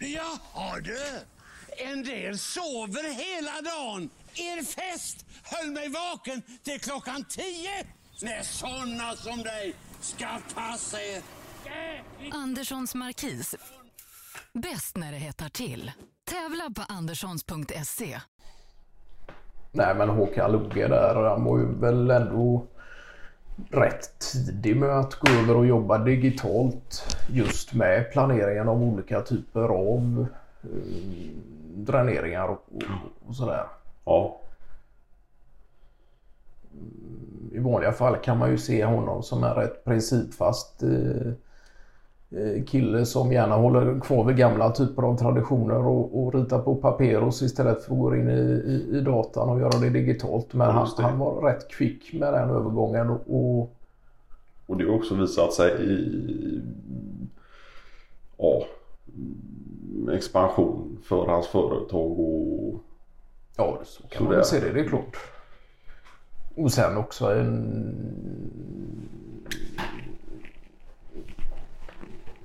Jaha du. En del sover hela dagen. Er fest höll mig vaken till klockan tio. När såna som dig ska passa er. Anderssons Markis. Bäst när det hettar till. Tävla på anderssons.se. Nej men Håkan Lugge där, han var ju väl ändå rätt tidig med att gå över och jobba digitalt just med planeringen av olika typer av eh, dräneringar och, och, och sådär. Ja. I vanliga fall kan man ju se honom som en rätt principfast eh, eh, kille som gärna håller kvar vid gamla typer av traditioner och, och ritar på paperos istället för att gå in i, i, i datan och göra det digitalt. Men han, han var rätt kvick med den övergången och, och Och det har också visat sig i ja, expansion för hans företag och Ja, så kan Så man det- väl se det, det är klart. Och sen också en...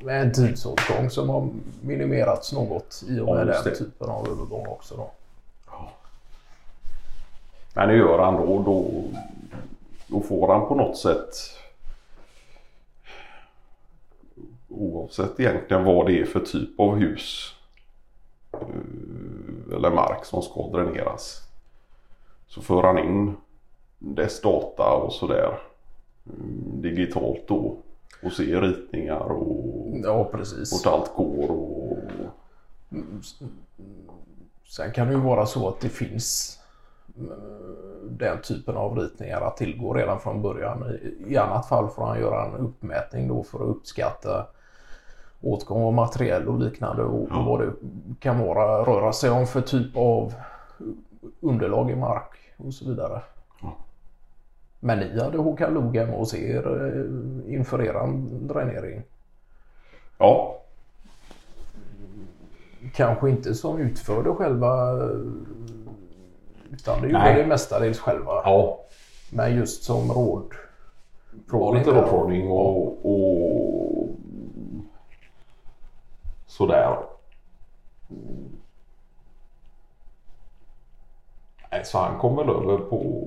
Med en tidsåtgång som har minimerats något i och Ja, med just den typen av övergång också då. Men det gör han då. Då, då får han på något sätt oavsett egentligen vad det är för typ av hus eh, eller mark som ska dräneras så för han in dess data och sådär mm, digitalt då och ser ritningar och Ja, precis. vart allt går och Sen kan det ju vara så att det finns eh, den typen av ritningar att tillgå redan från början. I- annat fall får han göra en uppmätning då för att uppskatta åtgång av materiell och liknande och, och vad det kan vara, röra sig om för typ av underlag i mark och så vidare. Men ni hade Håkan Lugg hemma hos er eh, inför eran dränering. Ja, Kanske inte som utförde själva utan det gjorde Nej. det mestadels själva. ja Men just som råd. var lite rådprovning och, och sådär. Nej, så han kom väl över på,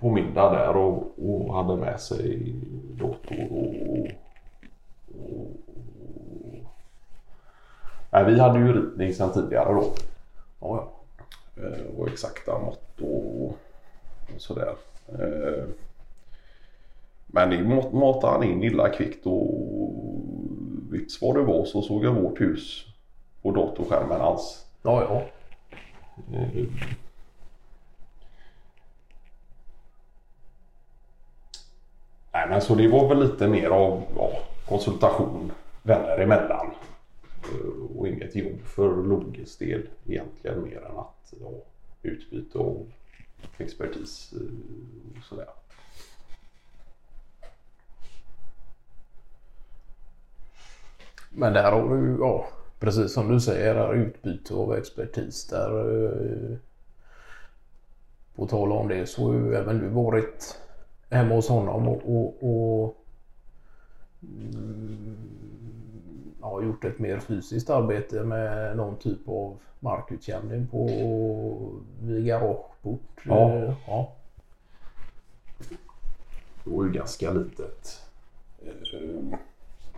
på middag där och, och hade med sig dator och, Nej, vi hade ju ritning sedan tidigare då. Ja, ja. Eh, och exakta mått och, och sådär. Eh, Men det mat- matade han in illa kvickt och vips vad det var så såg jag vårt hus på datorskärmen hans. ja, ja. Eh, Nej men så det var väl lite mer av ja, konsultation vänner emellan. Och inget jobb för Loges del egentligen mer än att ja, utbyte av expertis eh, och sådär. Men där har du, ja, precis som du säger, där utbyte av expertis. Där, eh, på tal om det så har ju även du varit hemma hos honom och, och, och mm, ja, gjort ett mer fysiskt arbete med någon typ av markutjämning på vid garageport. Ja. Ja. Det var ju ganska litet eh,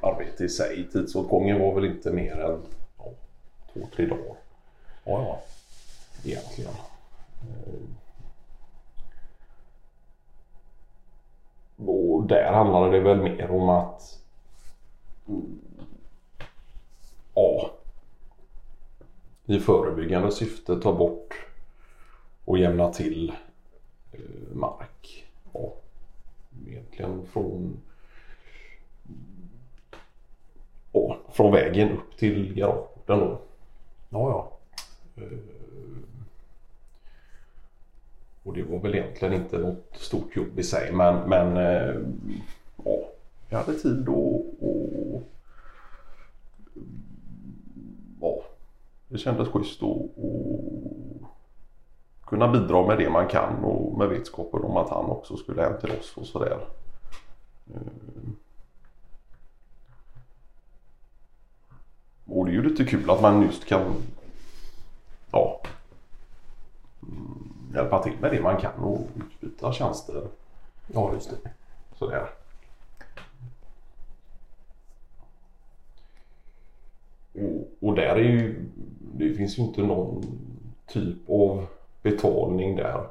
arbete i sig. Tidsåtgången var väl inte mer än ja, två, tre dagar Ja, ja. egentligen. Eh, Och där handlade det väl mer om att mm, ja, i förebyggande syfte ta bort och jämna till eh, mark. Ja, egentligen från ja, från vägen upp till garageporten då. ja, ja. Och det var väl egentligen inte något stort jobb i sig men, men eh, ja, jag hade tid och, och ja, det kändes schysst att kunna bidra med det man kan och med vetskapen om att han också skulle hem till oss och sådär. Eh, och det är ju lite kul att man just kan ja, mm, hjälpa till med det man kan och utbyta tjänster. Ja, just det. Sådär. Och, och där är ju, det finns ju inte någon typ av betalning där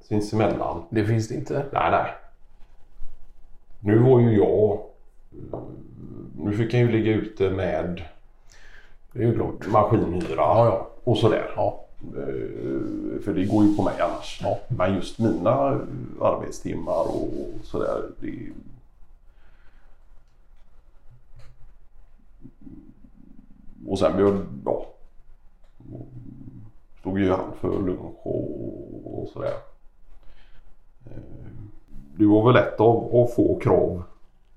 sinsemellan. Det finns det inte. Nej, nej. Nu var ju jag... Nu fick jag ju ligga ute med Det är ju klart. maskinhyra Ja, ja. och sådär. Ja, Eh, För det går ju på mig annars. Ja. Men just mina arbetstimmar och sådär. Det... Och sen stod ju han för lunch och, och sådär. Eh, Det var väl ett av, av få krav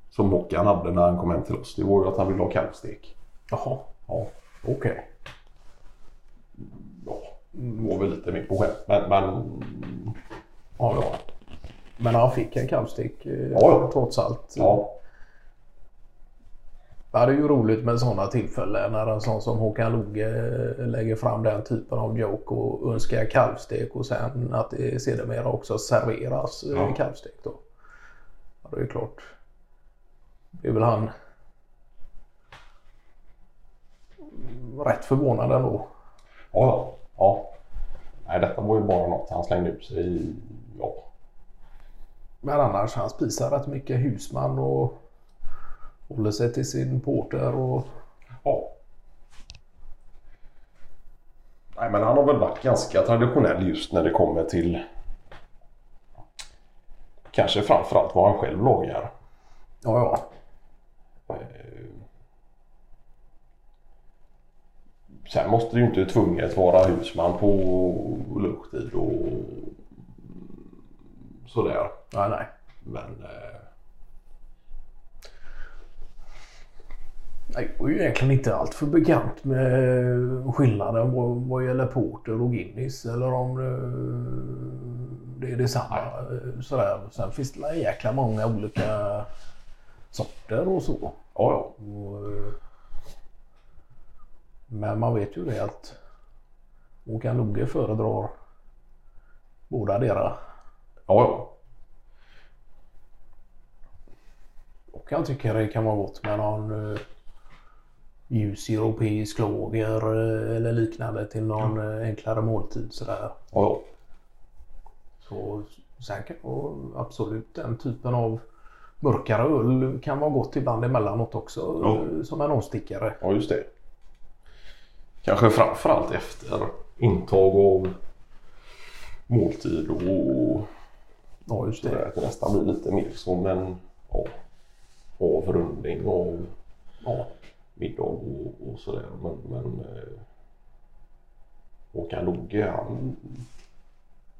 som Håkan hade när han kom hem till oss. Det var ju att han ville ha kalvstek. jaha. Ja, okej. Ja, det var väl lite mer på skämt. Men, men Ja, ja. Men han fick en kalvstek eh, Ja, ja. trots allt. ja. Ja, det är ju roligt med sådana tillfällen när en sån som Håkan Loge eh, lägger fram den typen av joke och önskar kalvstek och sen att det sedermera också serveras eh, Ja. kalvstek då. Ja, det är ju klart. Det är väl han rätt förvånad ändå. Ja, ja. Nej, detta var ju bara något han slängde ut sig i. Ja, Men annars han spisar rätt mycket husman och håller sig till sin porter och ja. Nej, men han har väl varit ganska traditionell just när det kommer till kanske framförallt vad han själv lagar. ja, ja. Eh, Sen måste det ju inte tvunget vara husman på lunchtid och sådär. Nej, nej. Men eh, Jag är ju egentligen inte allt för bekant med skillnaden vad, vad gäller Porter och Guinness eller om det, det är detsamma. eh, Sådär. Sen finns det en jäkla många olika sorter och så. ja, ja. Och, eh, men man vet ju det att Håkan Loge föredrar båda deras. Ja, ja. Och jag tycker det kan vara gott med någon eh, ljus europeisk lager eh, eller liknande till någon eh, enklare måltid sådär. ja. Så kan och absolut den typen av mörkare öl kan vara gott ibland emellanåt också Ja. eh, som en avstickare. Ja, just det. Kanske framförallt efter intag av måltid och Ja just sådär. det. Att det nästan blir lite mer som en ja, avrundning av Ja middag och, och sådär. Men, men eh, Håkan Loge han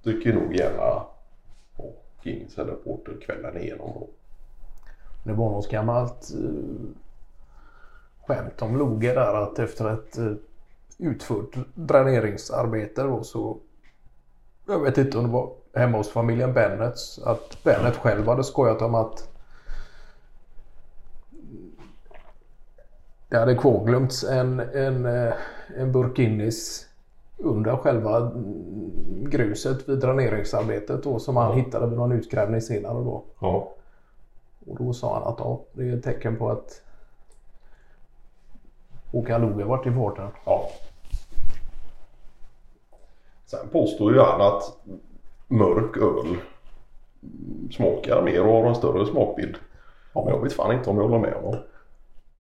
dricker nog gärna ja, eller Porter kvällen igenom. Då. Det var något gammalt eh, skämt om Loge där att efter ett eh, utfört dräneringsarbete då så jag vet inte om det var hemma hos familjen Bennets att Bennet själv hade skojat om att det hade kvarglömts en, en, eh, en burk Guinness under själva gruset vid dräneringsarbetet då som han hittade vid någon utgrävning senare då. Ja. Och då sa han att ja, det är ett tecken på att Håkan Loge varit i farten. Ja. Sen påstår ju han att mörk öl smakar mer och har en större smakbild. Men jag vet fan inte om jag håller med honom.